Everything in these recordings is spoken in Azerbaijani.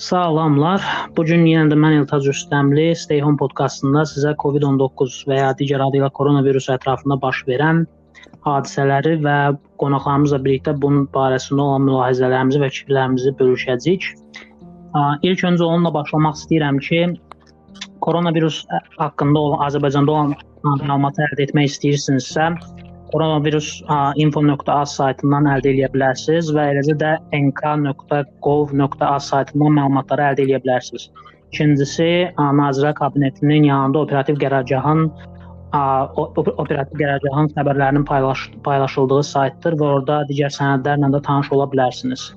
Salamlar. Bu gün yenə də mən Eltaz Rüstəmli Stay Home podkastında sizə COVID-19 və ya digər adı ilə koronavirus ətrafında baş verən hadisələri və qonaqlarımızla birlikdə bunun barəsində olan mülahizələrimizi və fikirlərimizi bölüşəcəyik. İlk öncə onunla başlamaq istəyirəm ki, koronavirus haqqında olan Azərbaycanda olan məlumatı əldə etmək istəyirsinizsə, koronavirus.info.az saytından əldə edə bilərsiniz və eləcə də nk.gov.az saytından məlumatları əldə edə bilərsiniz. İkincisi, Nazirlər Kabinetinin yanında operativ qərargahın operativ qərargahın xəbərlərinin paylaş paylaşıldığı saytdır və orada digər sənədlərlə də tanış ola bilərsiniz.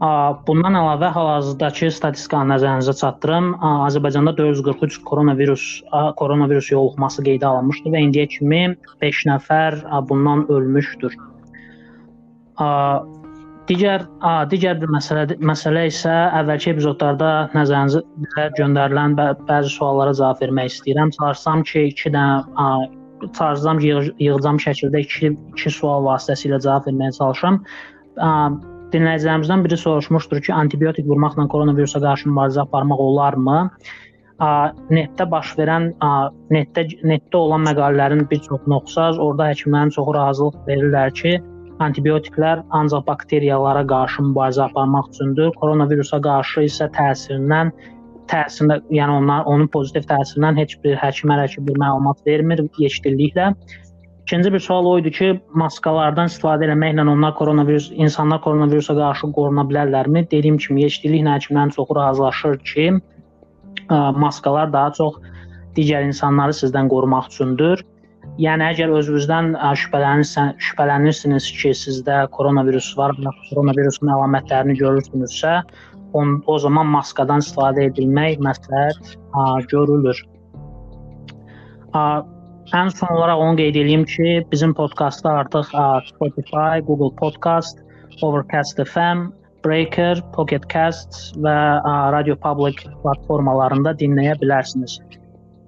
Bundan əlavə hal-hazırdakı statistikanı nəzərinizə çatdırım. Azərbaycanda 443 koronavirus koronavirus yoluxması qeydə alınmışdı və indiyə kimi 5 nəfər bundan ölmüşdür. Digər digər bir məsələ məsələ isə əvvəlki epizodlarda nəzərinizə göndərilən bə bəzi suallara cavab vermək istəyirəm. Çalışsam ki, 2 dənə çalışsam yığcam şəkildə 2 2 sual vasitəsilə cavab verməyə çalışıram. Dinləyicilərimizdən biri soruşmuşdur ki, antibiotik vurmaqla koronavirusa qarşı mübarizə aparmaq olarmı? Netdə baş verən, netdə netdə olan məqalələrin bir çoxunu oxusaz, orada həkimlərin çoxu razılıq verirlər ki, antibiotiklər ancaq bakteriyalara qarşı mübarizə aparmaq üçündür. Koronavirusa qarşı isə təsirindən təsirində, yəni onlar onun pozitiv təsirindən heç bir həkim hələ ki bir məlumat vermir yekdilliklə. İkinci bir sual o idi ki, maskalardan istifadə etməklə onlar koronavirus insanlar koronavirusa qarşı qoruna bilərlərmi? Dediyim kimi, yetkiliklə həkimlərin çoxu razılaşır ki, maskalar daha çox digər insanları sizdən qorumaq üçündür. Yəni əgər özünüzdən şübhələnirsən, şübhələnirsiniz ki, sizdə koronavirus var koronavirusun əlamətlərini görürsünüzsə, on, o zaman maskadan istifadə edilmək məsləhət görülür. Ən son olaraq onu qeyd edeyim ki, bizim podkastda artıq Spotify, Google Podcast, Overcast FM, Breaker, Pocket Casts və Radio Public platformalarında dinləyə bilərsiniz.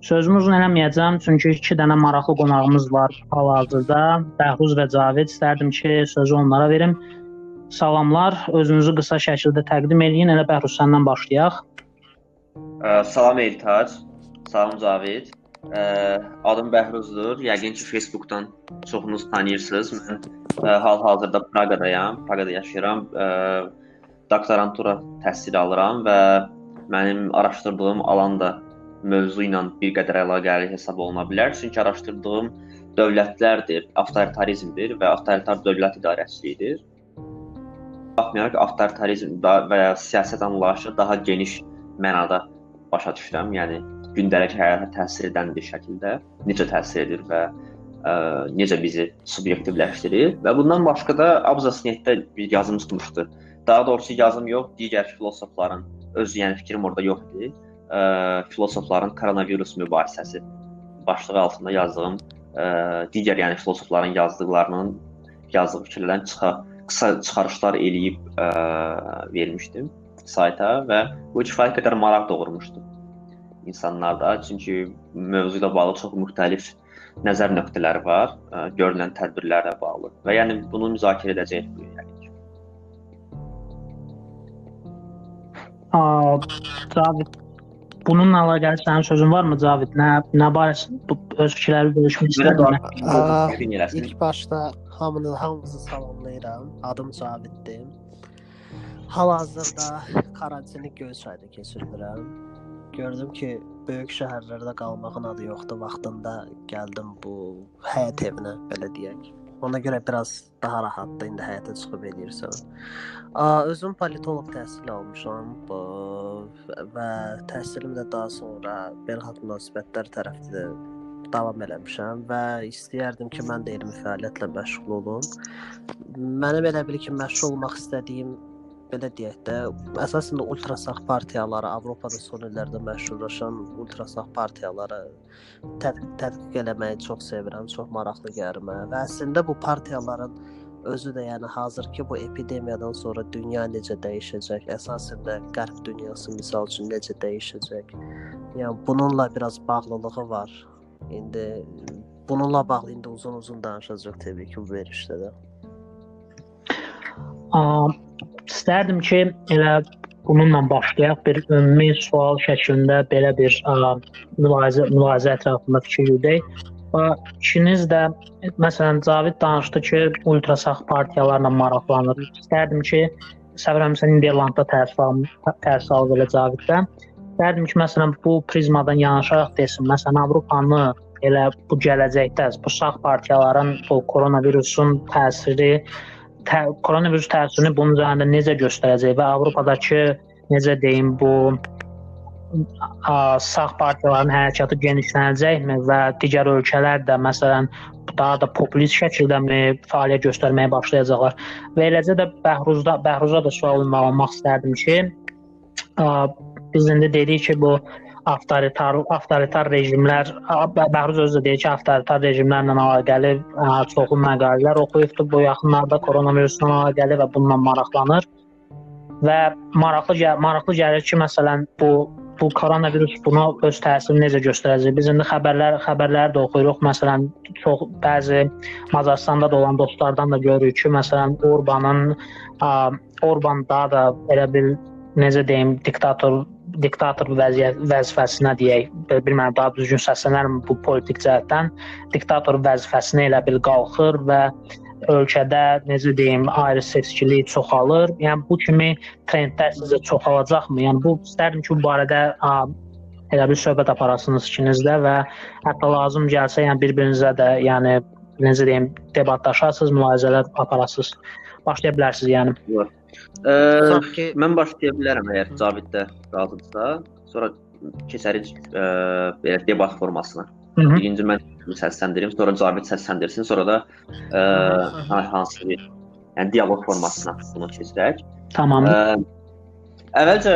Sözümü uzun eləməyəcəm, çünki iki dənə maraqlı qonağımız var hal-hazırda. Bəhruz və Cavid. İstərdim ki, sözü onlara verim. Salamlar, özünüzü qısa şəkildə təqdim edin. Elə Bəhruz səndən başlayaq. Salam Eltac. Salam Cavid. Adım Bəhruzdur. Yəqin ki, Facebookdan çoxunuz tanıyırsınız. Mən hal-hazırda Praqadayam, Praqada yaşayıram. Doktorantura təhsili alıram və mənim araşdırdığım alan da mövzu ilə bir qədər əlaqəli hesab oluna bilər. Çünki araşdırdığım dövlətlərdir, avtoritarizmdir və avtoritar dövlət idarəçiliyidir. Baxmayaraq avtoritarizm və ya siyasət anlayışı daha geniş mənada başa düşürəm. Yəni gündəlik həyata təsir edən bir şəkildə necə təsir edir və ə, necə bizi subyektivləşdirir və bundan başqa da Abzasnetdə bir yazım tutmuşdu. Daha doğrusu yazım yox, digər filosofların öz yəni fikrim orada yox idi. Ə, filosofların koronavirus mübarizəsi başlığı altında yazdığım ə, digər yəni filosofların yazdıqlarının yazdığı fikirlərdən çıxa qısa çıxarışlar eləyib ə, vermişdim sayta və bu kifayət qədər maraq doğurmuşdu insanlarda. Çünki mövzu ilə bağlı çox müxtəlif nəzər nöqtələri var, ə, görülən tədbirlərlə bağlı. Və yəni bunu müzakirə edəcəyik bu yəni. Aa, Cavid Bununla əlaqəli sənin sözün varmı Cavid? Nə nə barəsində öz fikirlərini bölüşmək istəyirəm? İlk başda hamını hamınızı salamlayıram. Adım Caviddir. Hal-hazırda karantini Göyçayda keçirirəm gördüm ki, böyük şəhərlərdə qalmağın adı yoxdur. Vaxtında gəldim bu həyət evinə, belə deyək. Ona görə biraz daha rahatdır indi həyata çıxıb eləyirsən. Özüm politoloq təhsili almışam bu və təhsilim də daha sonra beynəlxalq münasibətlər tərəfdə davam eləmişəm və istəyərdim ki, mən də elmi fəaliyyətlə məşğul olum. Mənim elə bil ki, məşğul olmaq istədiyim belə deyək də, əsasən ultrasağ partiyaları Avropada son illərdə məşhurlaşan ultrasağ partiyaları tədqiq eləməyi çox sevirəm, çox maraqlı gəlir mənə. Və əslində bu partiyaların özü də yəni hazırki bu epidemiyadan sonra dünya necə dəyişəcək, əsasən də qərb dünyası misal üçün necə dəyişəcək. Yəni bununla biraz bağlılığı var. İndi bununla bağlı indi uzun-uzun danışacağıq təbii ki bu verişdə də. Um, istərdim ki, elə bununla başlayaq bir ümumi sual şəklində belə bir ə, mülahizə mülahizə ətrafında fikir yürüdək. Və ikiniz də məsələn Cavid danışdı ki, ultrasağ partiyalarla maraqlanır. İstərdim ki, səbirəmsə Niderlandda təhsil alıb elə Caviddə. İstərdim ki, məsələn bu prizmadan yanaşaraq desin, məsələn Avropanı elə bu gələcəkdə bu sağ partiyaların bu koronavirusun təsiri tə, koronavirus təsirini bunun üzərində necə göstərəcək və Avropadakı necə deyim bu ə, sağ partiyaların hərəkatı genişlənəcəkmi və digər ölkələr də məsələn daha da populist şəkildəmi fəaliyyət göstərməyə başlayacaqlar. Və eləcə də Bəhruzda Bəhruza da sual ünvanlamaq istərdim ki, ə, biz indi dedik ki, bu avtoritar avtoritar rejimlər Bəhruz özü də deyir ki, avtoritar rejimlərlə əlaqəli çoxlu məqalələr oxuyubdu bu yaxınlarda koronavirusla əlaqəli və bununla maraqlanır. Və maraqlı maraqlı gəlir ki, məsələn, bu bu koronavirus buna öz təsirini necə göstərəcək? Biz indi xəbərlər xəbərləri də oxuyuruq. Məsələn, çox bəzi Macaristanda da olan dostlardan da görürük ki, məsələn, Orbanın Orban daha da elə bil necə deyim, diktator diktator vəziyyət vəzifəsinə deyək, bilmirəm daha düzgün səslənərmi bu politik cəhətdən diktator vəzifəsinə elə bil qalxır və ölkədə necə deyim, ayrı seçkilik çoxalır. Yəni bu kimi trendlər sizə çoxalacaqmı? Yəni bu istərdim ki, bu barədə ə, elə bir söhbət aparasınız ikinizdə və hətta lazım gəlsə, yəni bir-birinizə də, yəni necə deyim, debatlaşasınız, mülahizələr aparasınız. Başlaya bilərsiniz, yəni. Var. Ə, ki, mən başlaya bilərəm əgər Cavid də razıdırsa. Sonra keçərik ə, belə debat formasına. Hı -hı. Birinci mən səsləndirim, sonra Cavid səsləndirsin, sonra da ə, hansı bir yəni dialoq formasına bunu keçirək. Tamam. Ə, əvvəlcə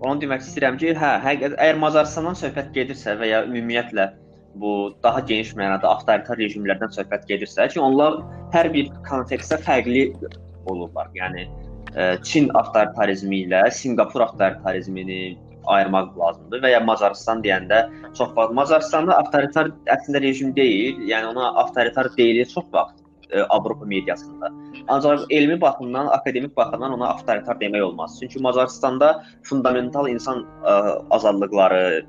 onu demək istəyirəm ki, hə, həqiqət əgər Macarıstandan söhbət gedirsə və ya ümumiyyətlə bu daha geniş mənada avtoritar rejimlərdən söhbət gedirsə ki, onlar hər bir kontekstdə fərqli olurlar. Yəni Çin avtoritarizmi ilə Sinqapur avtoritarizmini ayırmaq lazımdır və ya Macarıstan deyəndə çox vaxt Macarıstanda avtoritar əslində rejim deyil, yəni ona avtoritar deyilir çox vaxt ə, Avropa mediasında. Ancaq elmi baxımdan, akademik baxımdan ona avtoritar demək olmaz. Çünki Macarıstanda fundamental insan ə, azadlıqları,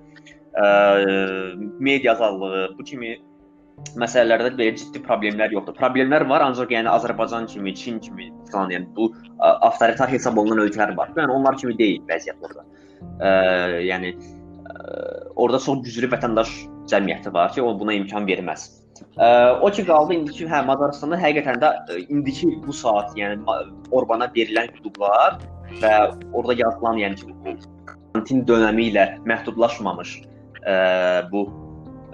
ə, media azadlığı, bu kimi məsələlərdə belə ciddi problemlər yoxdur. Problemlər var, ancaq yəni Azərbaycan kimi, Çin kimi falan, yəni bu avtoritar hesab olunan ölkələr var. Yəni onlar kimi deyil vəziyyət orada. Ə, yəni ə, orada çox güclü vətəndaş cəmiyyəti var ki, o buna imkan verməz. Ə, o ki qaldı indiki hə Macaristanda həqiqətən də indiki bu saat, yəni Orbana verilən hüquqlar və orada yazılan yəni ki, karantin dönəmi ilə məhdudlaşmamış ə, bu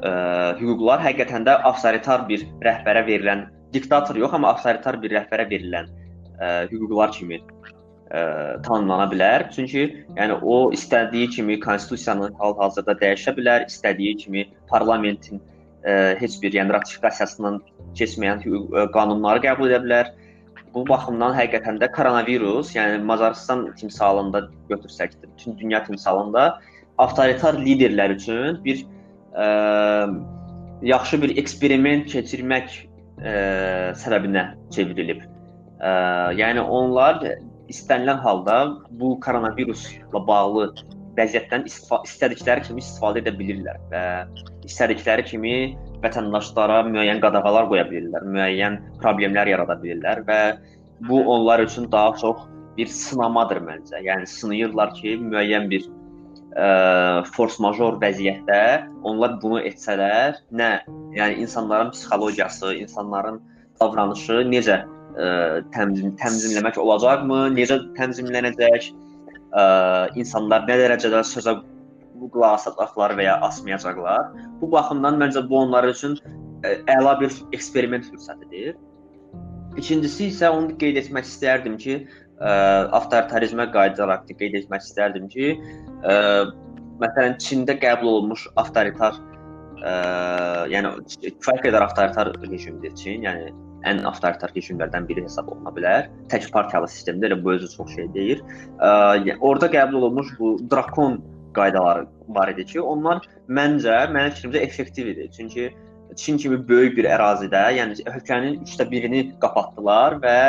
ə, hüquqlar həqiqətən də avtoritar bir rəhbərə verilən diktator yox, amma avtoritar bir rəhbərə verilən ə, hüquqlar kimi ə, tanımlana bilər. Çünki yəni o istədiyi kimi konstitusiyanı hal-hazırda dəyişə bilər, istədiyi kimi parlamentin ə, heç bir yəni ratifikasiyasından keçməyən hüquq ə, qanunları qəbul edə bilər. Bu baxımdan həqiqətən də koronavirus, yəni Macarıstan timsalında götürsək, bütün dünya timsalında avtoritar liderlər üçün bir ə, yaxşı bir eksperiment keçirmək ə, səbəbinə çevrilib. Ə, yəni onlar istənilən halda bu koronavirusla bağlı vəziyyətdən istədikləri kimi istifadə edə bilirlər və istədikləri kimi vətəndaşlara müəyyən qadağalar qoya bilirlər, müəyyən problemlər yarada bilirlər və bu onlar üçün daha çox bir sınamadır məncə. Yəni sınayırlar ki, müəyyən bir ə, force major vəziyyətdə onlar bunu etsələr, nə, yəni insanların psixologiyası, insanların davranışı necə ə, təmzim təmzimləmək olacaqmı? Necə təmzimlənəcək? Ə, insanlar nə dərəcədə sözə qulaq asacaqlar və ya asmayacaqlar? Bu baxımdan məncə bu onlar üçün ə, əla bir eksperiment fürsətidir. İkincisi isə onu qeyd etmək istərdim ki, ə, avtoritarizmə qayıdaraq qeyd etmək istərdim ki, ə, məsələn Çində qəbul olunmuş avtoritar ə, yəni kifayət qədər avtoritar rejimdir Çin, yəni ən avtoritar rejimlərdən biri hesab oluna bilər. Tək partiyalı sistemdə elə bu özü çox şey deyir. Ə, orada qəbul olunmuş bu drakon qaydaları var idi ki, onlar məncə mənim fikrimcə effektiv idi. Çünki Çin kimi böyük bir ərazidə, yəni ölkənin 3də 1-ini qapatdılar və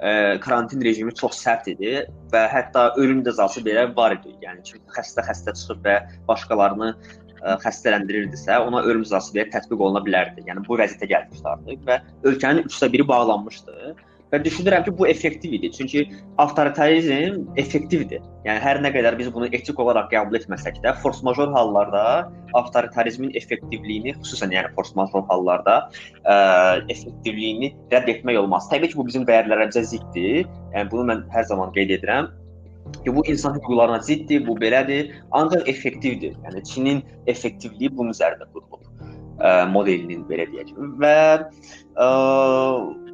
ə, karantin rejimi çox sərt idi və hətta ölüm cəzası belə var idi. Yəni kim xəstə xəstə çıxıb və başqalarını ə, xəstələndirirdisə, ona ölüm cəzası belə tətbiq oluna bilərdi. Yəni bu vəziyyətə gəlmişdi artıq və ölkənin 3də 1-i bağlanmışdı. Və düşünürəm ki, bu effektiv idi. Çünki avtoritarizm effektivdir. Yəni hər nə qədər biz bunu etik olaraq qəbul etməsək də, force major hallarda avtoritarizmin effektivliyini, xüsusən yəni force major hallarda ə, effektivliyini rədd etmək olmaz. Təbii ki, bu bizim dəyərlərimizə ziddir. Yəni bunu mən hər zaman qeyd edirəm ki, bu insan hüquqlarına ziddir, bu belədir, ancaq effektivdir. Yəni Çinin effektivliyi bunun üzərində qurulub ə, modelinin belə deyək. Və ə,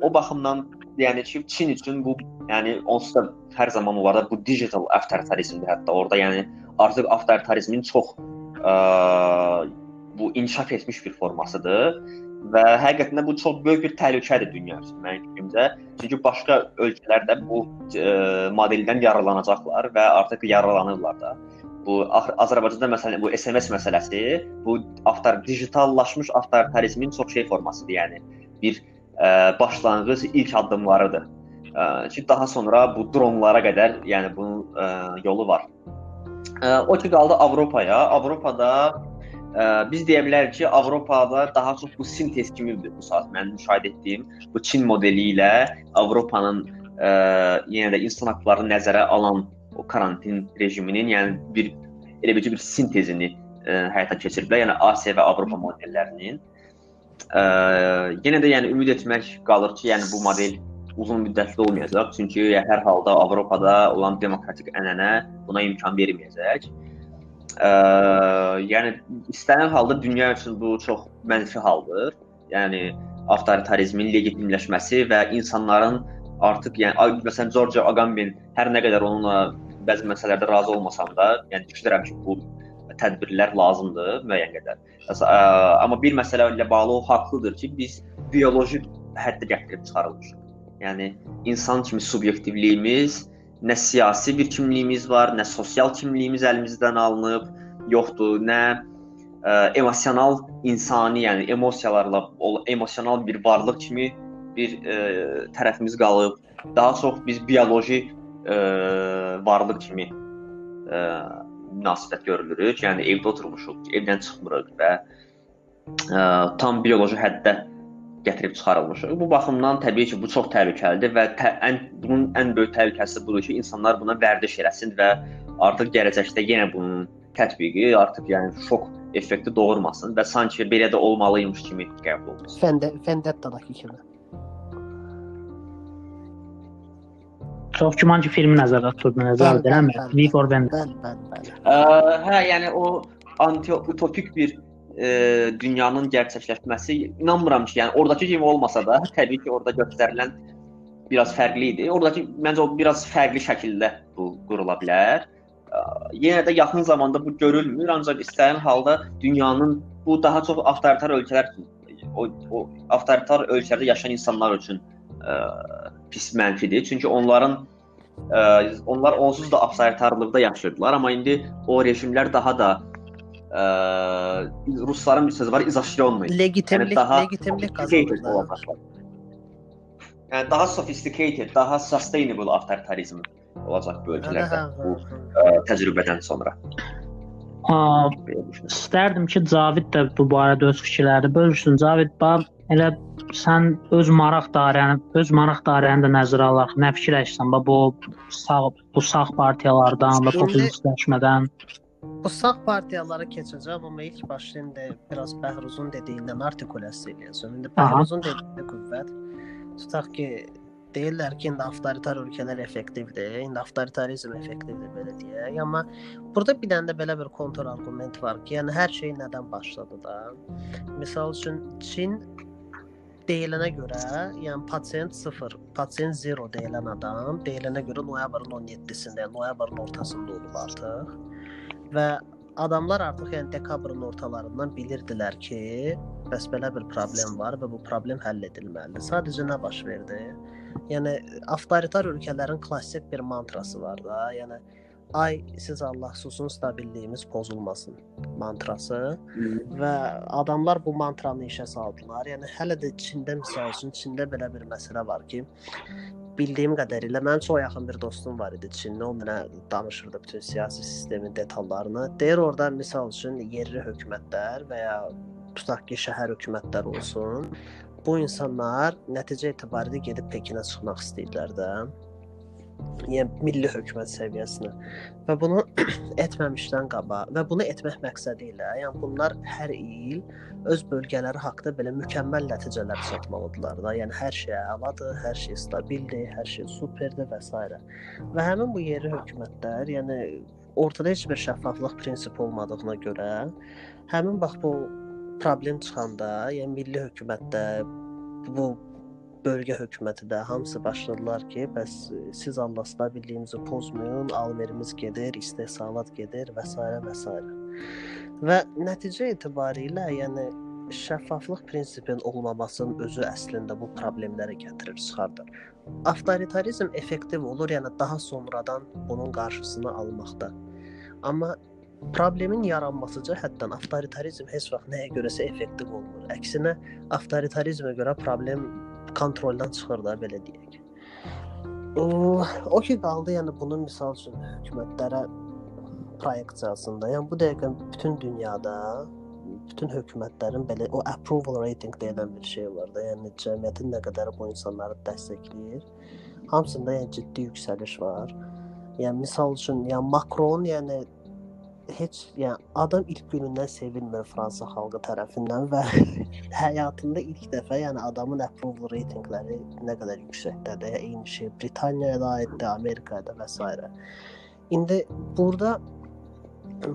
o baxımdan yəni ki, Çin üçün bu, yəni onsuz da hər zaman olaraq bu digital avtoritarizmdir hətta orada, yəni artıq avtoritarizmin çox ə, bu inkişaf etmiş bir formasıdır və həqiqətən də bu çox böyük bir təhlükədir dünya üçün mənim fikrimcə. Çünki başqa ölkələr də bu ə, modeldən yararlanacaqlar və artıq yararlanırlar da. Bu Azərbaycanda məsələn bu SMS məsələsi bu avtor digitallaşmış avtoritarizmin çox şey formasıdır. Yəni bir başlanğıc ilk addımlarıdır. Ki daha sonra bu dronlara qədər, yəni bunun ə, yolu var. O ki qaldı Avropaya. Avropada ə, biz deyə bilərik ki, Avropada daha çox bu sintez kimidir bu saat mən müşahidə etdiyim bu Çin modeli ilə Avropanın ə, yenə də insan hüquqlarını nəzərə alan o karantin rejiminin, yəni bir elə bir sintezini ə, həyata keçiriblər. Yəni Asiya və Avropa modellərinin. Ə, yenə də yəni ümid etmək qalır ki, yəni bu model uzun müddətli olmayacaq. Çünki hər halda Avropada olan demokratik ənənə buna imkan verməyəcək. Ə, yəni istənilən halda dünya üçün bu çox mənfi haldır. Yəni avtoritarizmin legitimləşməsi və insanların artıq yəni məsələn George Agamben hər nə qədər onunla bəzi məsələlərdə razı olmasam da, yəni düşünürəm ki, bu tədbirlər lazımdır müəyyən qədər. Amma bir məsələ ilə bağlı o haqlıdır ki, biz bioloji həddə gətirib çıxarılmışıq. Yəni insan kimi subyektivliyimiz, nə siyasi bir kimliyimiz var, nə sosial kimliyimiz əlimizdən alınıb, yoxdur, nə ə, emosional insani, yəni emosiyalarla, emosional bir varlıq kimi bir ə, tərəfimiz qalıb. Daha çox biz bioloji ə, varlıq kimi ə, münasibət görülürük. Yəni evdə oturmuşuq, evdən çıxmırıq və ə, tam bioloji həddə gətirib çıxarılmışıq. Bu baxımdan təbii ki, bu çox təhlükəlidir və tə ən bunun ən böyük təhlükəsi budur ki, insanlar buna vərdiş eləsin və artıq gələcəkdə yenə bunun tətbiqi artıq yəni şok effekti doğurmasın və sanki belə də olmalıymış kimi qəbul olunsun. Fəndə Fəndəttadakı kimi. Çox güman ki, filmi nəzərdə tutuldu, nəzər edirəm. V for Vendetta. Hə, yəni o anti-utopik bir e, dünyanın gerçəkləşməsi inanmıram ki, yəni oradakı kimi olmasa da, təbii ki, orada göstərilən biraz fərqli idi. Oradakı məncə o biraz fərqli şəkildə bu qurula bilər. Ə, yenə də yaxın zamanda bu görülmür, ancaq istənilən halda dünyanın bu daha çox avtoritar ölkələr üçün o, o avtoritar ölkələrdə yaşayan insanlar üçün ə, pis mənfidir. Çünki onların ə, onlar onsuz da avtoritarlıqda yaşayırdılar, amma indi o rejimlər daha da ə, rusların bir sözü var, izasyonlu. Legitimlik, yəni daha legitimlik qazanırlar. Yəni daha sophisticated, daha sustainable avtoritarizm olacaq bu ölkələrdə bu ə, təcrübədən sonra. A, istərdim ki, Cavid də bu barədə öz fikirlərini bölüşsün. Cavid, bax elə sən öz maraq dairəni, öz maraq dairəni də nəzərə alaraq nə fikirləşirsən bu sağ bu sağ partiyalardan və populistləşmədən? Bu sağ partiyalara keçəcəm, amma ilk başda indi biraz Bəhruzun dediyindən artikulyasiya eləyəcəm. İndi Bəhruzun dediyi qüvvət tutaq ki, deyirlər ki, indi avtoritar ölkələr effektivdir, indi avtoritarizm effektivdir belə deyək. Amma burada bir dənə də belə bir kontur arqument var ki, yəni hər şey nədən başladı da? Məsəl üçün Çin deyilənə görə, yəni pasiyent 0, pasiyent 0 deyilən adam deyilənə görə noyabrın 17-sində, noyabrın ortasında olub artıq. Və adamlar artıq yəni dekabrın ortalarından bilirdilər ki, bəs belə bir problem var və bu problem həll edilməlidir. Sadəcə nə baş verdi? Yəni avtoritar ölkələrin klassik bir mantrası var da, yəni ay siz Allah susun stabilliyimiz pozulmasın mantrası və adamlar bu mantranı işə saldılar. Yəni hələ də Çində məsəl üçün Çində belə bir məsələ var ki, bildiyim qədərilə mənim çox yaxın bir dostum var idi Çinli. O mənə danışırdı bütün siyasi sistemin detallarını. Deyir orada məsəl üçün yerli hökumətlər və ya tutaq ki, şəhər hökumətləri olsun. Bu insanlar nəticə etibarilə gedib Pekinə çıxmaq istəyirlər də yəni milli hökumət səviyyəsinə və bunu etməmişdən qabaq və bunu etmək məqsədi ilə, yəni bunlar hər il öz bölgələri haqqında belə mükəmməl nəticələr çatmalıdırlar da. Yəni hər şey əladır, hər şey stabildir, hər şey superdir və s. Və həmin bu yerli hökumətlər, yəni ortada heç bir şəffaflıq prinsipi olmadığına görə həmin bax bu problem çıxanda, yəni milli hökumətdə bu bölgə hökuməti də hamısı başladılar ki, bəs siz Allah stabilliyimizi pozmayın, alverimiz gedir, istehsalat gedir və s. və s. Və nəticə etibarilə, yəni şəffaflıq prinsipinin olmamasının özü əslində bu problemləri gətirir, çıxardır. Avtoritarizm effektiv olur, yəni daha sonradan bunun qarşısını almaqda. Amma problemin yaranması cəhətdən avtoritarizm heç vaxt nəyə görəsə effektiv olmur. Əksinə avtoritarizmə görə problem kontroldan çıxır da belə deyək. O, ki qaldı, yəni bunun misal üçün hökumətlərə proyeksiyasında, yəni bu dəqiqə bütün dünyada bütün hökumətlərin belə o approval rating deyilən bir şey var da, yəni cəmiyyətin nə qədər bu insanları dəstəkləyir. Hamısında yəni ciddi yüksəliş var. Yəni misal üçün, yəni Macron, yəni heç yəni adam ilk günündən sevilmir Fransa xalqı tərəfindən və həyatında ilk dəfə yəni adamın approval reytinqləri nə qədər yüksəkdədir. Eyni şey Britaniyaya da aiddir, Amerikaya da və s. İndi burada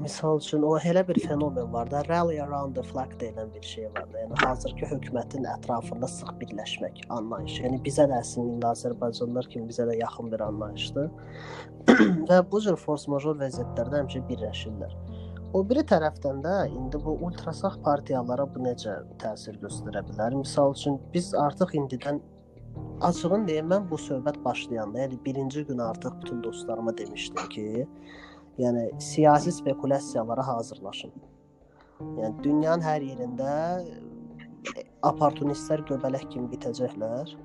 misal üçün o elə bir fenomen var da, rally around the flag deyilən bir şey var da. Yəni hazırki hökumətin ətrafında sıx birləşmək anlayışı. Yəni bizə də əslində Azərbaycanlılar kimi bizə də yaxın bir anlayışdır. Və bu cür force major vəziyyətlərdə həmişə birləşirlər. O biri tərəfdən də indi bu ultrasağ partiyalara bu necə təsir göstərə bilər? Məsəl üçün biz artıq indidən açığın deyim mən bu söhbət başlayanda, yəni birinci gün artıq bütün dostlarıma demişdim ki, Yəni siyasi spekulyasiyalara hazırlaşın. Yəni dünyanın hər yerində opportunistlər göbələk kimi bitəcəklər.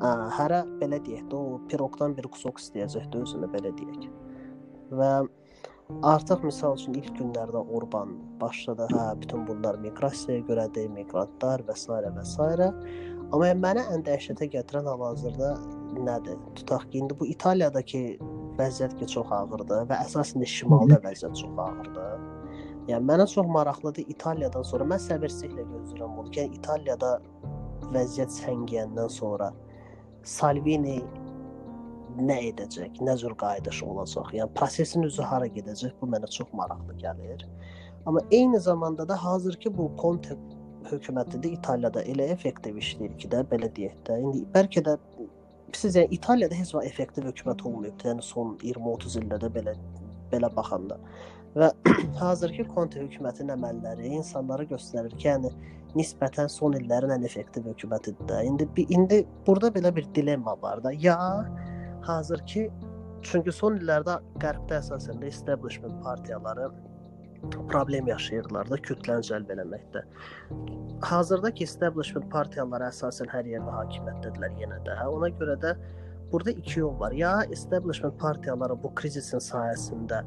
Hə, hərə belə deyək də, o piroqdan bir kusok istəyəcəkdi özünə belə deyək. Və artıq misal üçün ilk günlərdə Orban başladı, hə, bütün bunlar miqrasiyaya görədir, miqrantlar və s. və s. Amma mənə ən dəhşətə gətirən hal-hazırda nədir? Tutaq ki, indi bu İtaliyadakı vəziyyət ki çox ağırdır və əsasən də şimalda vəziyyət çox ağırdır. Yəni mənə çox maraqlıdır İtaliyadan sonra mən səbirsizliklə gözləyirəm bunu. Yəni İtaliyada vəziyyət səngiyəndən sonra Salvini nə edəcək, nə cür qayıdış olacaq? Yəni prosesin üzü hara gedəcək? Bu mənə çox maraqlı gəlir. Amma eyni zamanda da hazırki bu Conte hökuməti də İtaliyada elə effektiv işləyir ki də belə deyək də. İndi bəlkə də siz yəni İtaliyada heç vaxt effektiv hökumət olmayıb. Yəni son 20-30 ildə də belə belə baxanda. Və hazırki Conte hökumətinin əməlləri insanlara göstərir ki, yəni nisbətən son illərin ən effektiv hökumətidir də. İndi indi burada belə bir dilemma var da. Ya hazırki çünki son illərdə qərbdə əsasən də establishment partiyaları problem yaşayırlar da kütləni cəlb eləməkdə. Hazırda ki, establishment partiyaları əsasən hər yerdə hakimiyyətdədirlər yenə də. Ona görə də burada iki yol var. Ya establishment partiyaları bu krizisin sayəsində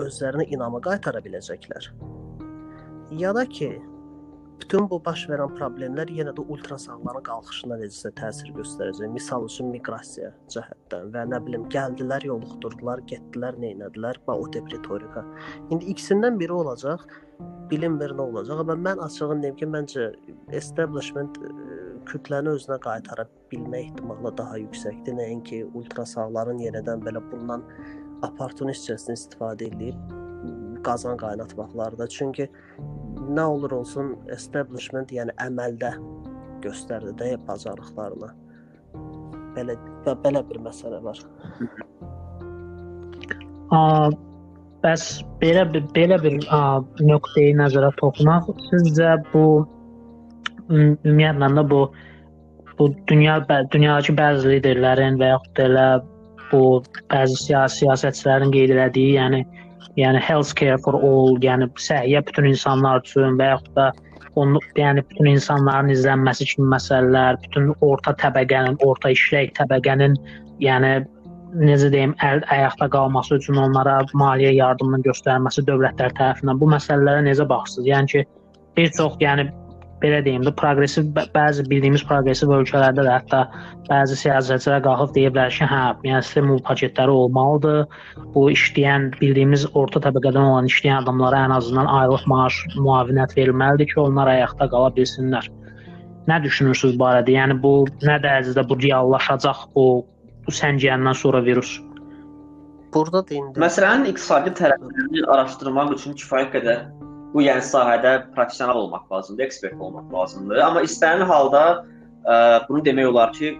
özlərinə inamı qaytara biləcəklər. Ya da ki, bütün bu baş verən problemlər yenə də ultrasağların qalxışına necəsə təsir göstərəcək. Misal üçün miqrasiya cəhətdən və nə bilim gəldilər, yoluxdurdular, getdilər, nə etdilər, və o tip ritorika. İndi ikisindən biri olacaq. Bilinmir nə olacaq, amma mən açığını deyim ki, məncə establishment ə, kütləni özünə qaytara bilmə ehtimalı daha yüksəkdir, nəinki ultrasağların yenidən belə bundan opportunistcəsinə istifadə edib qazan qaynatmaqlarında. Çünki nə olur olsun establishment, yəni əməldə göstərdi də bacarıqlarını. Belə belə bir məsələ var. A, bəs belə bir belə bir nöqteyi nəzərə toxunaq sizcə bu ümumiyyətlə də bu bu dünya dünyadakı bəzi liderlərin və yaxud da elə bu bəzi siyasi siyasətçilərin qeyd etdiyi, yəni yəni health care for all, yəni səhiyyə bütün insanlar üçün və yaxud da onu yəni bütün insanların izlənməsi kimi məsələlər, bütün orta təbəqənin, orta işlək təbəqənin yəni necə deyim, əl ayaqda qalması üçün onlara maliyyə yardımının göstərilməsi dövlətlər tərəfindən bu məsələlərə necə baxırsınız? Yəni ki, bir çox yəni belə deyim də proqressiv bəzi bildiyimiz proqressiv ölkələrdə də hətta bəzi siyasətçilər qalxıb deyiblər ki, hə, yəni stimul paketləri olmalıdır. Bu işləyən bildiyimiz orta təbəqədən olan işləyən adamlara ən azından aylıq maaş müavinət verilməlidir ki, onlar ayaqda qala bilsinlər. Nə düşünürsüz bu barədə? Yəni bu nə dərəcədə bu reallaşacaq bu bu səngiyəndən sonra virus? Burada da indi Məsələnin iqtisadi tərəflərini araşdırmaq üçün kifayət qədər bu yəni sahədə professional olmaq lazımdır, ekspert olmaq lazımdır. Amma istənilən halda ə, bunu demək olar ki,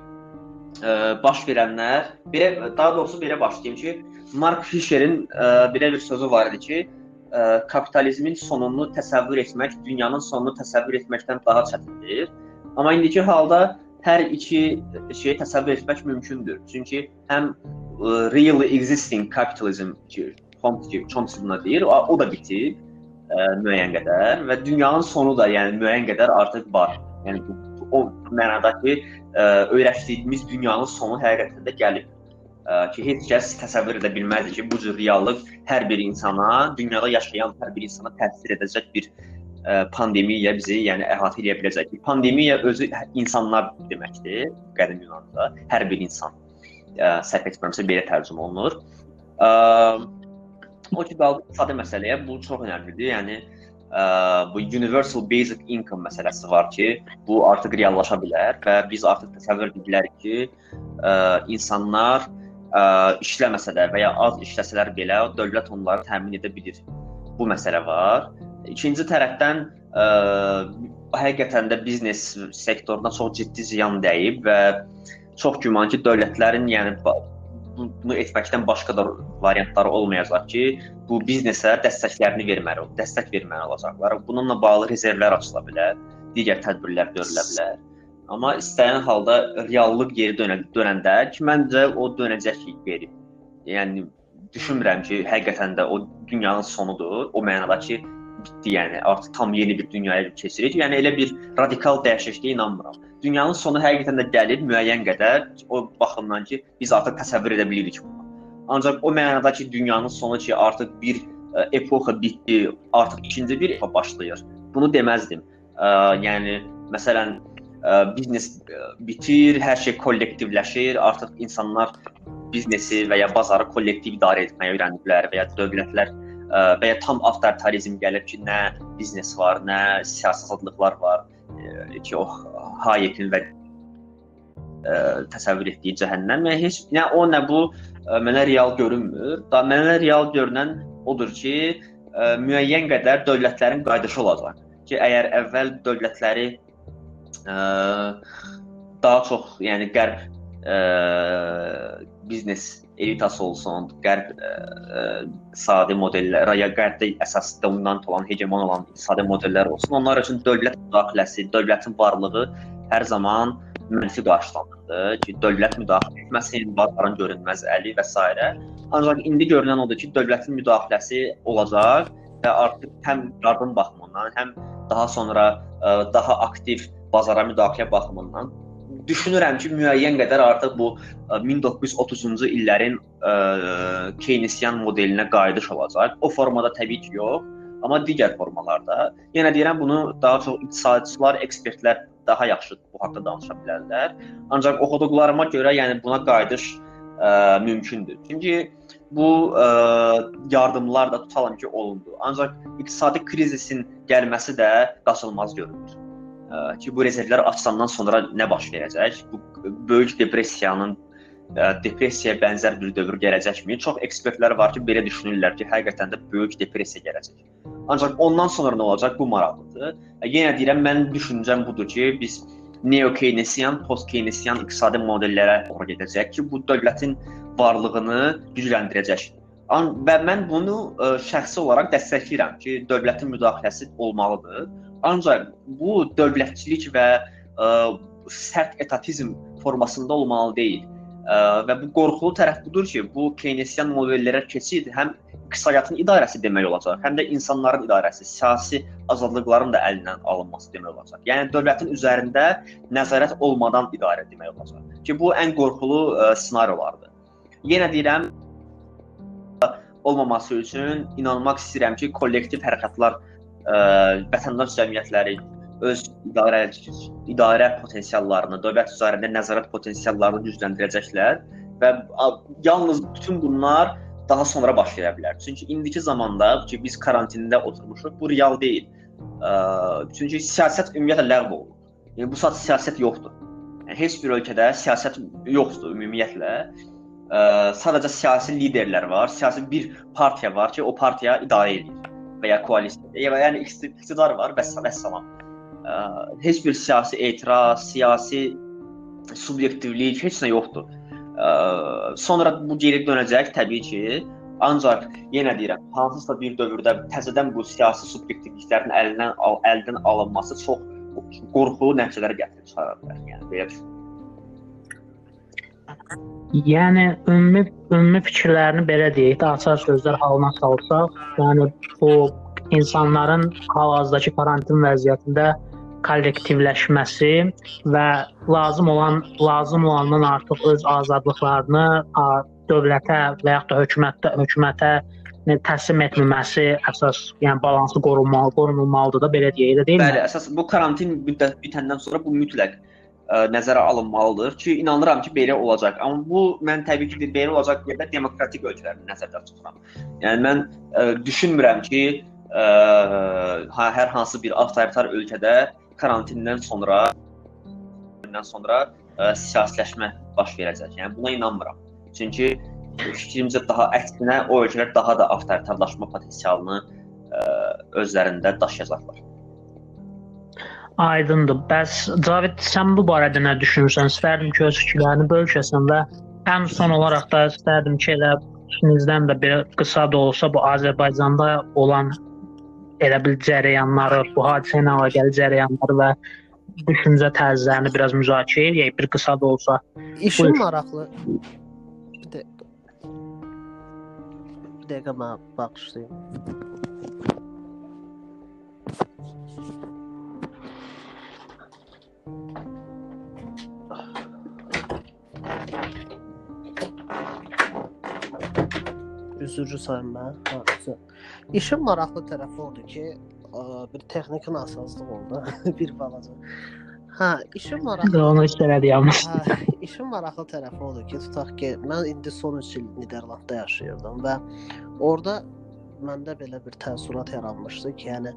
ə, baş verənlər belə daha doğrusu belə başlayım ki, Mark Fisherin ə, belə bir sözü var idi ki, ə, kapitalizmin sonunu təsəvvür etmək dünyanın sonunu təsəvvür etməkdən daha çətindir. Amma indiki halda hər iki şeyi təsəvvür etmək mümkündür. Çünki həm ə, really existing capitalism ki, Chomsky deyir, o, o da bitib müəyyən qədər və dünyanın sonu da yəni müəyyən qədər artıq var. Yəni bu, o mənada ki, ə, öyrəşdiyimiz dünyanın sonu həqiqətən də gəlib. Ə, ki heç kəs təsəvvür edə bilməzdi ki, bu cür reallıq hər bir insana, dünyada yaşayan hər bir insana təsir edəcək bir ə, pandemiya bizi yəni əhatə edə biləcək. Pandemiya özü insanlar deməkdir qədim Yunanda. Hər bir insan ə, səhv etmirəmsə belə tərcümə olunur. Ə, O ki qaldı iqtisadi məsələyə, bu çox əhəmiylidir. Yəni ə, bu universal basic income məsələsi var ki, bu artıq reallaşa bilər və biz artıq təsəvvür edə bilərik ki, ə, insanlar ə, işləməsə də və ya az işləsələr belə dövlət onları təmin edə bilir. Bu məsələ var. İkinci tərəfdən ə, həqiqətən də biznes sektoruna çox ciddi ziyan dəyib və çox güman ki, dövlətlərin, yəni bunu etməkdən başqa da variantları olmayacaq ki, bu biznesə dəstəklərini verməli, dəstək verməli olacaqlar. Bununla bağlı rezervlər açıla bilər, digər tədbirlər görülə bilər. Amma istənilən halda reallıq geri dönə, dönəndə ki, məncə o dönəcək geri. Yəni düşünmürəm ki, həqiqətən də o dünyanın sonudur. O mənada ki, bitdi, yəni artıq tam yeni bir dünyaya keçirik. Yəni elə bir radikal dəyişikliyə inanmıram dünyanın sonu həqiqətən də gəlir müəyyən qədər o baxımdan ki, biz artıq təsəvvür edə bilirik bunu. Ancaq o mənada ki, dünyanın sonu ki, artıq bir ə, e, epoxa bitdi, artıq ikinci bir epoxa başlayır. Bunu deməzdim. Ə, yəni məsələn ə, biznes ə, bitir, hər şey kollektivləşir, artıq insanlar biznesi və ya bazarı kollektiv idarə etməyə öyrəniblər və ya dövlətlər ə, və ya tam avtoritarizm gəlir ki, nə biznes var, nə siyasətçiliklər var ə, ki, o Hayekin və ə, təsəvvür etdiyi cəhənnəm. Yəni heç nə o nə bu ə, mənə real görünmür. Da mənə real görünən odur ki, ə, müəyyən qədər dövlətlərin qayıdışı olacaq. Ki əgər əvvəl dövlətləri ə, daha çox, yəni qərb ə, biznes elitası olsun, qərb ə, ə, iqtisadi modellər, ya qərbdə əsas dominant olan, hegemon olan iqtisadi modellər olsun. Onlar üçün dövlət müdaxiləsi, dövlətin varlığı hər zaman mənfi qarşılanırdı ki, dövlət müdaxilə etməsin, bazarın görünməz əli və s. Ancaq indi görünən odur ki, dövlətin müdaxiləsi olacaq və artıq həm yardım baxımından, həm daha sonra ə, daha aktiv bazara müdaxilə baxımından düşünürəm ki, müəyyən qədər artıq bu 1930-cu illərin ə, Keynesian modelinə qayıdış olacaq. O formada təbii ki, yox, amma digər formalarda. Yenə deyirəm bunu daha çox iqtisadçılar, ekspertlər daha yaxşı bu haqqda danışa bilərlər. Ancaq oxuduqlarıma görə, yəni buna qayıdış ə, mümkündür. Çünki bu ə, yardımlar da tutalım ki, olundu. Ancaq iqtisadi krizisin gəlməsi də qaçılmaz görünür ki, bu rezervlər açılandan sonra nə baş verəcək? Bu böyük depressiyanın depressiyaya bənzər bir dövr gələcəkmi? Çox ekspertlər var ki, belə düşünürlər ki, həqiqətən də böyük depressiya gələcək. Ancaq ondan sonra nə olacaq? Bu maraqlıdır. Yenə deyirəm, mən düşüncəm budur ki, biz neo-keynesian, post-keynesian iqtisadi modellərə doğru gedəcək ki, bu dövlətin varlığını gücləndirəcək. Və mən bunu şəxsi olaraq dəstəkləyirəm ki, dövlətin müdaxiləsi olmalıdır. Ancaq bu dövlətçilik və ə, sərt etatizm formasında olmalı deyil. Ə, və bu qorxulu tərəf budur ki, bu Keynesian modellərə keçid həm iqtisadiyyatın idarəsi demək olacaq, həm də insanların idarəsi, siyasi azadlıqların da əlindən alınması demək olacaq. Yəni dövlətin üzərində nəzarət olmadan idarə demək olacaq. Ki bu ən qorxulu ə, ssenariyolardır. Yenə deyirəm, olmaması üçün inanmaq istəyirəm ki, kollektiv hərəkatlar ə, vətəndaş cəmiyyətləri öz idarə idarə potensiallarını, dövlət üzərində nəzarət potensiallarını gücləndirəcəklər və yalnız bütün bunlar daha sonra baş verə bilər. Çünki indiki zamanda ki biz karantində oturmuşuq, bu real deyil. Çünki siyasət ümumiyyətlə ləğv olunub. Yəni bu saat siyasət yoxdur. Yəni heç bir ölkədə siyasət yoxdur ümumiyyətlə. Ə, sadəcə siyasi liderlər var, siyasi bir partiya var ki, o partiya idarə edir və ya koalisiya. Yəni iqtidar var, bəs vəssalam ə, heç bir siyasi etiraz, siyasi subyektivlik heç nə yoxdur. Ə, sonra bu geri dönəcək təbii ki, ancaq yenə deyirəm, hansısa bir dövrdə təzədən bu siyasi subyektivliklərin əlindən al, əldən alınması çox qorxulu nəticələr gətirib çıxara bilər. Yəni belə düşünürəm. Yəni ümumi ümumi fikirlərini belə deyək, də açar sözlər halına salsaq, yəni bu insanların hal-hazırdakı karantin vəziyyətində kollektivləşməsi və lazım olan lazım olandan artıq öz azadlıqlarını dövlətə və yaxud da hökumətə hökumətə təslim etməməsi əsas, yəni balansı qorunmalı, qorunulmalıdır da belə deyək, deyilmi? Bəli, əsas bu karantin müddət bitəndən sonra bu mütləq ə, nəzərə alınmalıdır ki, inanıram ki, belə olacaq. Amma bu mən təbii ki, belə olacaq deyə demokratik ölkələri nəzərdə tuturam. Yəni mən ə, düşünmürəm ki, ə, hər hansı bir avtoritar ölkədə karantindən sonra bundan sonra ə, siyasiləşmə baş verəcək. Yəni buna inanmıram. Çünki fikrimcə daha əksinə o ölkələr daha da avtoritarlaşma potensialını ə, özlərində daşıyacaqlar. Aydındır. Bəs Cavid, sən bu barədə nə düşünürsən? İstərdim ki, öz fikirlərini bölüşəsən və ən son olaraq da istərdim ki, elə ikinizdən də bir qısa da olsa bu Azərbaycanda olan elə bil cərəyanları, bu hadisə ilə əlaqəli cərəyanları və düşüncə tərzlərini biraz müzakirə edək, bir qısa da olsa. İşin maraqlı. Bir dəqiqə. Bir dəqiqə mən baxışlayım. Mən. Ha, güzel. İşin maraqlı tərəfi odur ki, ə, bir texniki nasazlıq oldu. bir balaca. Hə, işin maraqlı. Onu istəmədi yalnız. Hə, işin maraqlı tərəfi odur ki, tutaq ki, mən indi son 3 il Niderlandda yaşayırdım və orada məndə belə bir təəssürat yaranmışdı ki, yəni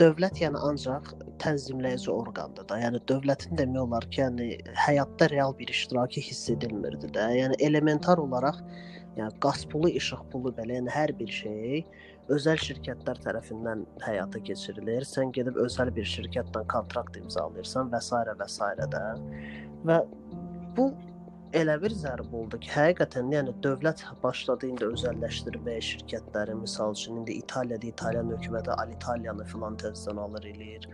dövlət yəni ancaq tənzimləyici orqandır da. Yəni dövlətin demək olar ki, yəni həyatda real bir iştirakı hiss edilmirdi də. Yəni elementar olaraq Yəni qaz pulu, işıq pulu belə, yəni hər bir şey özəl şirkətlər tərəfindən həyata keçirilir. Sən gedib özəl bir şirkətlə kontrakt imzalayırsan və s. və s. də. Və bu elə bir zərb oldu ki, həqiqətən yəni dövlət başladı indi özəlləşdirməyə şirkətləri, məsəl üçün indi İtaliyada İtalyan hökuməti Alitaliyanı filan təzədən alır eləyir.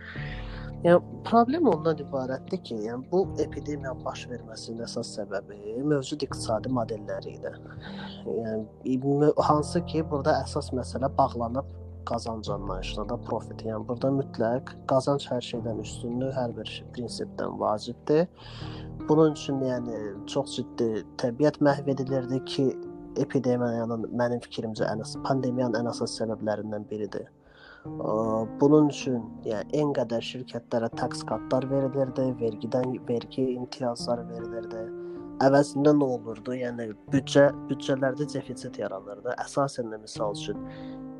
Yəni problem ondan ibarətdir ki, yəni bu epidemiya baş verməsinin əsas səbəbi mövcud iqtisadi modelləri idi. Yəni hansı ki, burada əsas məsələ bağlanıb qazanc anlayışına da profit. Yəni burada mütləq qazanc hər şeydən üstünlük, hər bir prinsipdən vacibdir. Bunun üçün yəni çox ciddi təbiət məhv edilirdi ki, epidemiyanın mənim fikrimcə ən əsas pandemiyanın ən əsas səbəblərindən biridir. Bunun üçün yəni en qədər şirkətlərə tax katlar verilirdi, vergidən vergi imtiyazları verilirdi. Əvəzində nə olurdu? Yəni büdcə büdcələrdə defisit yaranırdı. Əsasən də misal üçün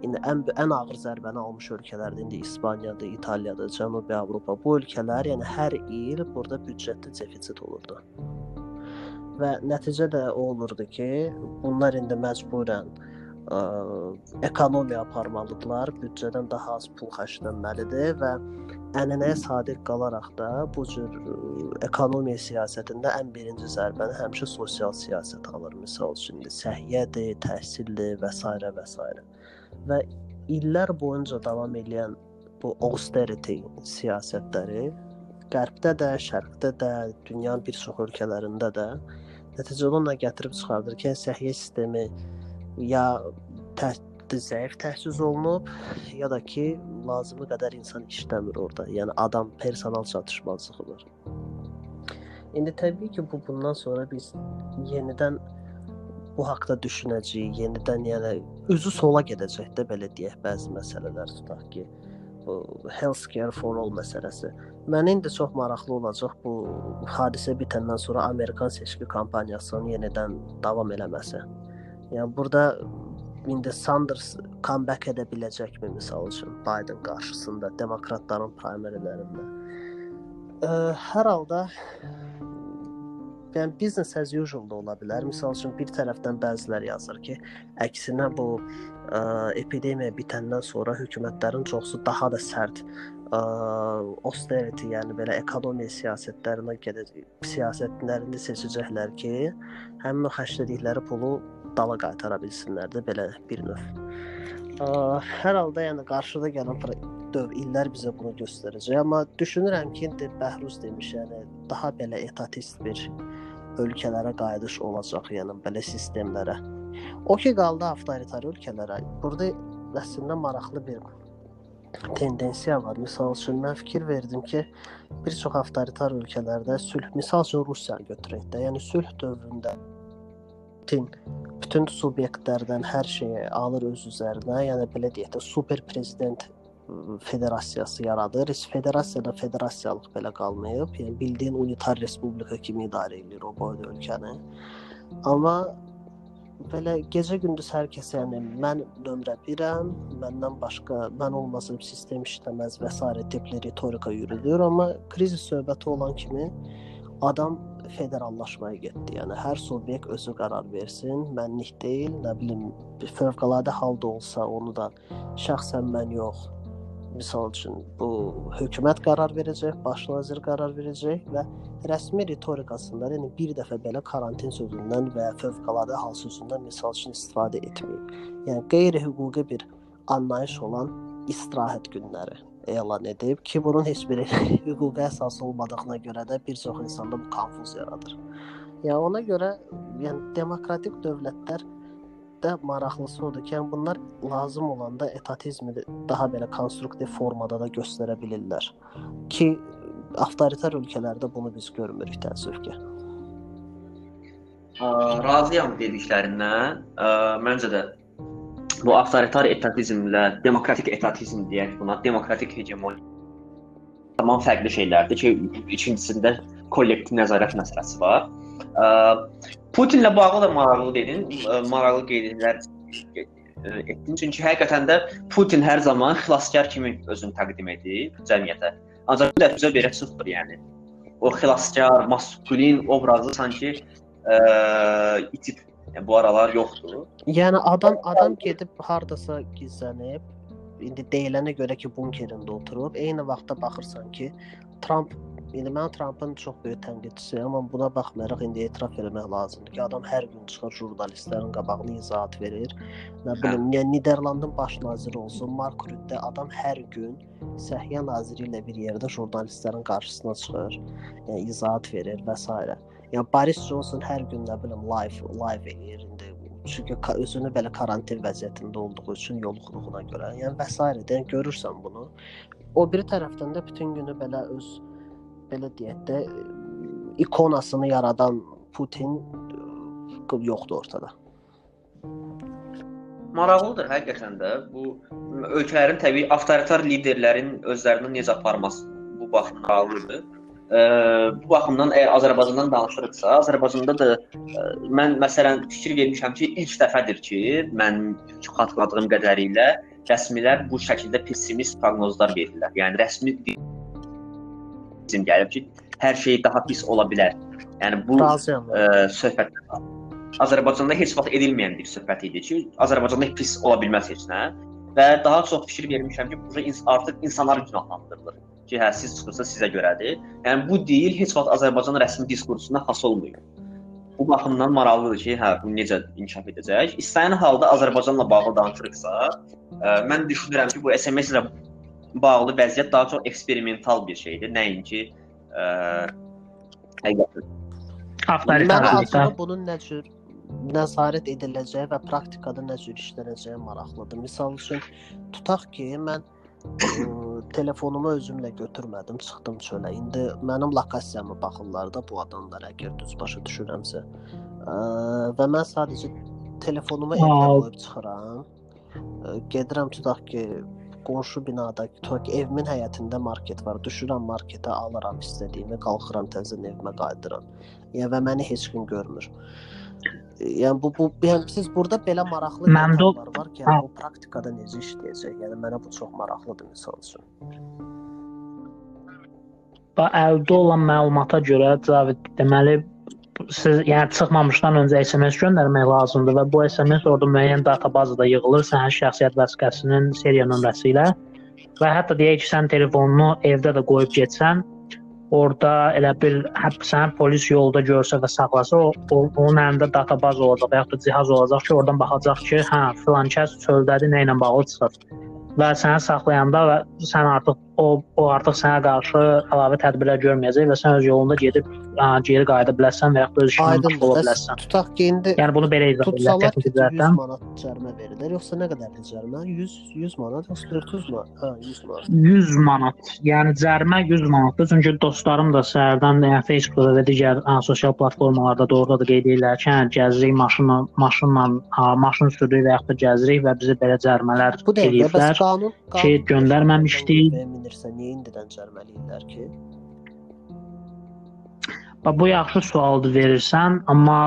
indi ən ən ağır zərbəni almış ölkələrdə indi İspaniyadır, İtaliyadır, Cənubi Avropa. Bu ölkələr yəni hər il burada büdcətdə defisit olurdu. Və nəticə də o olurdu ki, bunlar indi məcburən ə, ekonomiya aparmalıdırlar, büdcədən daha az pul xərclənməlidir və ənənəyə sadiq qalaraq da bu cür ə, ekonomiya siyasətində ən birinci zərbəni həmişə sosial siyasət alır. Məsəl üçün səhiyyədir, təhsildir və s. və s. Və illər boyunca davam edən bu austerity siyasətləri Qərbdə də, Şərqdə də, dünyanın bir çox ölkələrində də Nəticədə ona gətirib çıxardır ki, səhiyyə sistemi ya tə zəif təchiz olunub, ya da ki, lazımi qədər insan işləmir orada. Yəni adam personal çatışmazlığı var. İndi təbii ki, bu bundan sonra biz yenidən bu haqqda düşünəcəyik, yenidən yəni özü sola gedəcək də belə deyək bəzi məsələlər tutaq ki, bu healthcare for all məsələsi. Mənə indi çox maraqlı olacaq bu hadisə bitəndən sonra Amerikan seçki kampaniyasının yenidən davam eləməsi. Yəni burada indi Sanders comeback edə biləcəkmi məsəl üçün Biden qarşısında demokratların primarylərində? Hər halda yəni business as usual da ola bilər. Məsəl üçün bir tərəfdən bəzilər yazır ki, əksinə bu ə, epidemiya bitəndən sonra hökumətlərin çoxusu daha da sərt ə, austerity, yəni belə ekonomiya siyasətlərinə gedəcək, siyasətlərini seçəcəklər ki, həmin xərclədikləri pulu dala qaytara bilsinlər də belə bir növ. Ə, hər halda yəni qarşıda gələn döv illər bizə bunu göstərəcək, amma düşünürəm ki, indi Bəhruz demiş, yəni daha belə etatist bir ölkələrə qayıdış olacaq, yəni belə sistemlərə. O ki qaldı avtoritar ölkələrə. Burada əslində maraqlı bir tendensiya var. Məsəl üçün mən fikir verdim ki, bir çox avtoritar ölkələrdə sülh, məsəl üçün Rusiyanı götürək də, yəni sülh dövründə bütün bütün subyektlərdən hər şeyi alır öz üzərinə, yəni belə deyək də super prezident federasiyası yaradır. Heç federasiyada federasiyalıq belə qalmayıb. Yəni bildiyin unitar respublika kimi idarə edir o boyda ölkəni. Amma belə gecə-gündüz hər kəs yəni mən nömrə 1-əm, məndən başqa mən olmasam sistem işləməz və s. tipli ritorika yürüdür, amma krizis söhbəti olan kimi adam federallaşmaya getdi. Yəni hər subyekt özü qərar versin, mənlik deyil, nə bilim fövqəladə halda olsa onu da şəxsən mən yox, Misal üçün bu hökumət qərar verəcək, baş nazir qərar verəcək və rəsmi ritorikasında yəni bir dəfə belə karantin sözündən və fövqəladə hal sözündən misal üçün istifadə etməyib. Yəni qeyri-hüquqi bir anlayış olan istirahət günləri elan edib ki, bunun heç bir hüquqa əsas olmadığına görə də bir çox insanda bu konfuz yaradır. Yəni ona görə yəni demokratik dövlətlər də maraqlısı odur ki, yəni bunlar lazım olanda etatizmi daha belə konstruktiv formada da göstərə bilirlər. Ki avtoritar ölkələrdə bunu biz görmürük təəssüf ki. Razıyam dediklərindən. Məncə də bu avtoritar etatizmlə demokratik etatizm deyək buna, demokratik hegemoniya tamam fərqli şeylərdir ki, ikincisində kollektiv nəzarət məsələsi var. Putinlə bağlı da maraqlı dedin, maraqlı qeydlər etdin. Çünki həqiqətən də Putin hər zaman xilaskar kimi özünü təqdim edir cəmiyyətə. Ancaq bu dəfə belə çıxmır, yəni. O xilaskar, maskulin obrazı sanki ə, itib yəni, bu aralar yoxdur. Yəni adam adam gedib hardasa gizlənib, indi deyilənə görə ki, bunkerində oturub, eyni vaxtda baxırsan ki, Trump Mən Trampın çox böyük tənqidçisiyəm, amma buna baxmayaraq indi etiraf etmək lazımdır ki, adam hər gün çıxır jurnalistlərin qabağına izahat verir. Nə bilim, yəni Niderlandın baş naziri olsun, Mark Rutte adam hər gün səhiyyə naziri ilə bir yerdə jurnalistlərin qarşısına çıxır, yəni izahat verir və s. Yəni Boris Johnson hər gün nə bilim live live eləyir indi çünki özünü belə karantin vəziyyətində olduğu üçün yoluxduğuna görə, yəni və s. yəni görürsən bunu. O bir tərəfdən də bütün günü belə öz belə deyək də ikonasını yaradan Putin yoxdur ortada. Maraqlıdır həqiqətən də bu ölkələrin təbii avtoritar liderlərin özlərini necə aparması bu baxımdan maraqlıdır. E, bu baxımdan əgər Azərbaycandan danışırıqsa, Azərbaycanda da e, mən məsələn fikir vermişəm ki, ilk dəfədir ki, mən xatırladığım qədərilə rəsmilər bu şəkildə pessimist proqnozlar verirlər. Yəni rəsmi bizim gəlib ki, hər şey daha pis ola bilər. Yəni bu ə, e, söhbət Azərbaycanda heç vaxt edilməyən bir söhbət idi ki, Azərbaycanda pis ola bilməz heç nə və daha çox fikir vermişəm ki, burada ins artıq insanlar günahlandırılır ki, hə siz çıxırsa sizə görədir. Yəni bu deyil heç vaxt Azərbaycan rəsmi diskursuna xas olmayıb. Bu baxımdan maraqlıdır ki, hə bu necə inkişaf edəcək. İstənilən halda Azərbaycanla bağlı danışırıqsa, ə, e, mən düşünürəm ki, bu SMS ilə bağlı vəziyyət daha çox eksperimental bir şeydir, nəinki ə, həqiqətən. avtoritarlıqda. Bunun nə cür nəzarət ediləcəyi və praktikada nə cür işlənəcəyi maraqlıdır. Məsəl üçün tutaq ki, mən ə, telefonumu özümlə götürmədim, çıxdım çölə. İndi mənim lokasiyamı baxırlar da bu adamlar əgər düz başa düşürəmsə. Ə, və mən sadəcə telefonumu evdə Aa. qoyub çıxıram. Ə, gedirəm tutaq ki, qonşu binada, tutaq evimin həyətində market var. Düşürəm marketə, alıram istədiyimi, qalxıram təzədən evimə qayıdıram. Yəni və məni heç kim görmür. Yəni bu bu yəni siz burada belə maraqlı detallar var ki, yəni, bu praktikada necə işləyəcək? Yəni mənə bu çox maraqlıdır məsəl üçün. Və əldə olan məlumata görə Cavid deməli siz yəni çıxmamışdan öncə SMS göndərmək lazımdır və bu SMS orada müəyyən databazada yığılır sənin şəxsiyyət vəsiqəsinin seriya nömrəsi ilə və hətta deyək ki, sən telefonunu evdə də qoyub getsən, orada elə bir hətta sən polis yolda görsə və saxlasa, o, onun əlində databaz olacaq və yaxud da cihaz olacaq ki, oradan baxacaq ki, hə, filan kəs çöldədir, nə ilə bağlı çıxır. Və səni saxlayanda və sən artıq o o artıq sənə qarşı əlavə tədbirlər görməyəcək və sən öz yolunda gedib geri qayıda bilərsən və da öz işinə məşğul ola bilərsən. Tutaq ki, indi Yəni bunu belə izah tutsalar ki, texniki 100 cəhətdən. manat cərimə verilir, yoxsa nə qədərdir cərimə? 100 100 manat, yoxsa 400 manat? Hə, 100 manat. 100 manat. Yəni cərimə 100 manatdır. Çünki dostlarım da səhərdən yəni Facebookda və digər ə, sosial platformalarda da orada da qeyd edirlər ki, hə, gəzirik maşınla, maşınla, ə, maşın sürürük və yaxud da gəzirik və bizə belə cərimələr Bu dəqiqə bəs eləyiblər. qanun ki, göndərməmişdik. Minirsə niyə indidən cərimələyirlər ki? Bax bu yaxşı sualdır verirsən, amma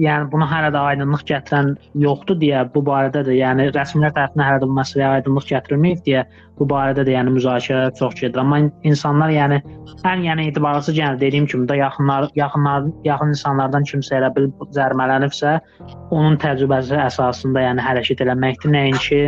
yəni buna hələ də aydınlıq gətirən yoxdur deyə bu barədə də yəni rəsmilər tərəfindən hələ də bu məsələyə aydınlıq gətirilməyib deyə bu barədə də yəni müzakirə çox gedir. Amma insanlar yəni ən yəni etibarsız yəni dediyim kimi də yaxınlar yaxınlar yaxın insanlardan kimsə elə bil cərimələnibsə, onun təcrübəsi əsasında yəni hərəkət eləməkdir. Nəinki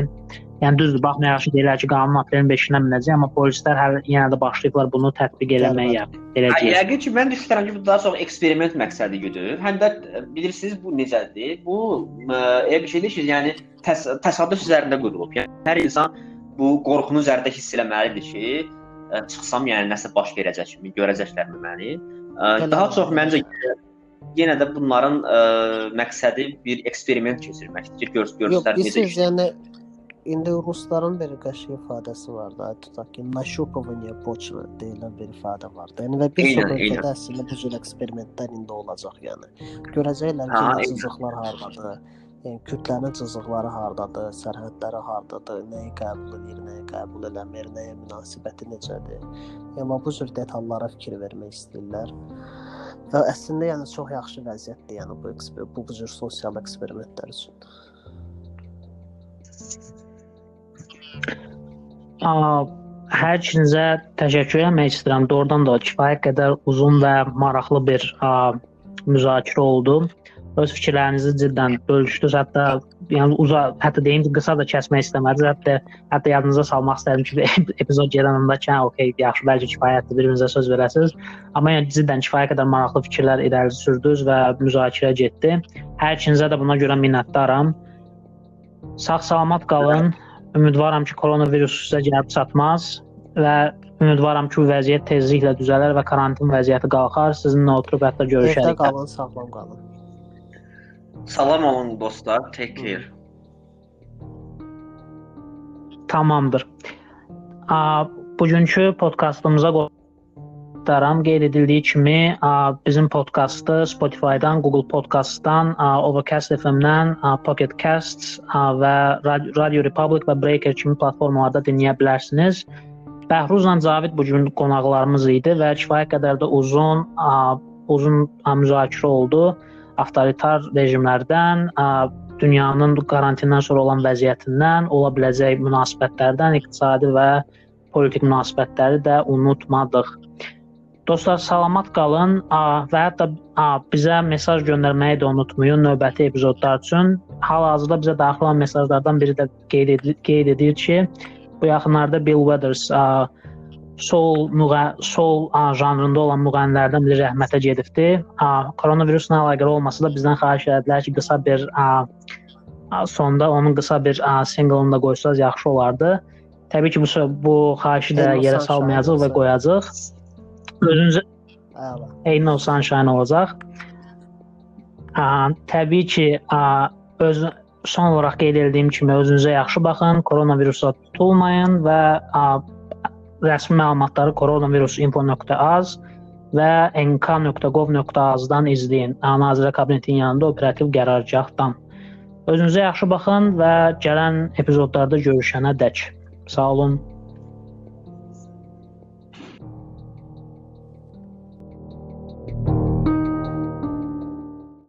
yəni düzdür, baxmayaraq ki, deyirlər ki, qanun maddələrinin 5-inə minəcək, amma polislər hələ yenə də başlayıblar bunu tətbiq eləməyə. Deyək. Yəqin ki, mən düşünürəm ki, bu daha çox eksperiment məqsədi güdür. Həm də ə, bilirsiniz bu necədir? Bu ə, elə bir şeydir ki, yəni təs təsadüf üzərində qurulub. Yəni hər insan bu qorxunu üzərində hiss eləməlidir ki, ə, çıxsam yəni nəsə baş verəcək kimi görəcəklərmi məni? Daha çox məncə yenə də bunların ə, məqsədi bir eksperiment keçirməkdir ki, gör Yox, görsünlər necə bilirsiniz, işləyir. yəni İndi rusların bir qəşəng ifadəsi var da, tutaq ki, naşupovaniya poçra deyilən bir ifadə var da. Yəni və bir çox ölkədə əslində bu cür eksperimentlər indi olacaq, yəni. Görəcəklər ki, yazıcıqlar hardadır. Yəni kütlənin cızıqları hardadır, sərhədləri hardadır, nəyi qəbul edir, nəyi qəbul eləmir, nəyə münasibəti necədir. Yəni bu cür detallara fikir vermək istəyirlər. Və əslində yəni çox yaxşı vəziyyətdir yəni bu bu, bu cür sosial eksperimentlər üçün. Hər ikinizə təşəkkür etmək istəyirəm. Doğrudan da kifayət qədər uzun və maraqlı bir a, müzakirə oldu. Öz fikirlərinizi cidden bölüşdünüz. Hətta yəni uza, hətta deyim ki, qısa da kəsmək istəmədiniz. Hətta hətta yadınıza salmaq istədim ki, epizod gedən anda ki, hə, okey, yaxşı, bəlkə kifayətdir, bir-birinizə söz verəsiniz. Amma yəni cidden kifayət qədər maraqlı fikirlər irəli sürdünüz və müzakirə getdi. Hər ikinizə də buna görə minnətdaram. Sağ-salamat qalın. Ümidvaram ki, koronavirus sizə gəlib çatmaz və ümidvaram ki, bu vəziyyət tezliklə düzələr və karantin vəziyyəti qalxar. Sizinlə oturub hətta Evdə görüşərik. qalın, sağlam qalın. Salam olun dostlar, take care. Tamamdır. A, bugünkü podkastımıza qonaqlarım qeyd edildiyi kimi bizim podkastı Spotify-dan, Google Podcast-dan, a, Overcast FM-dən, Pocket Casts və Radio, Republic və Breaker kimi platformalarda dinləyə bilərsiniz. Bəhruzla Cavid bu gün qonaqlarımız idi və kifayət qədər də uzun uzun müzakirə oldu avtoritar rejimlərdən, dünyanın karantindən sonra olan vəziyyətindən, ola biləcək münasibətlərdən, iqtisadi və politik münasibətləri də unutmadıq. Dostlar, salamat qalın a, və hətta bizə mesaj göndərməyi də unutmayın növbəti epizodlar üçün. Hal-hazırda bizə daxil olan mesajlardan biri də qeyd edir, qeyd edir ki, bu yaxınlarda Bill Withers a, sol müğə sol a, janrında olan müğənnilərdən biri rəhmətə gedibdi. A, koronavirusla əlaqəli olmasa da bizdən xahiş etdilər ki, qısa bir a, a, sonda onun qısa bir a, singlını da qoysaz yaxşı olardı. Təbii ki, bu bu xahişi də yerə salmayacağıq və qoyacağıq. Özünüzə Əla. Ain't no sunshine olacaq. Təbii ki, öz son olaraq qeyd etdiyim kimi özünüzə yaxşı baxın, koronavirusa tutulmayın və rəsmi məlumatları koronavirus.info.az və nk.gov.az-dan izləyin. Nazirlər Kabinetinin yanında operativ qərargahdan. Özünüzə yaxşı baxın və gələn epizodlarda görüşənə dək. Sağ olun.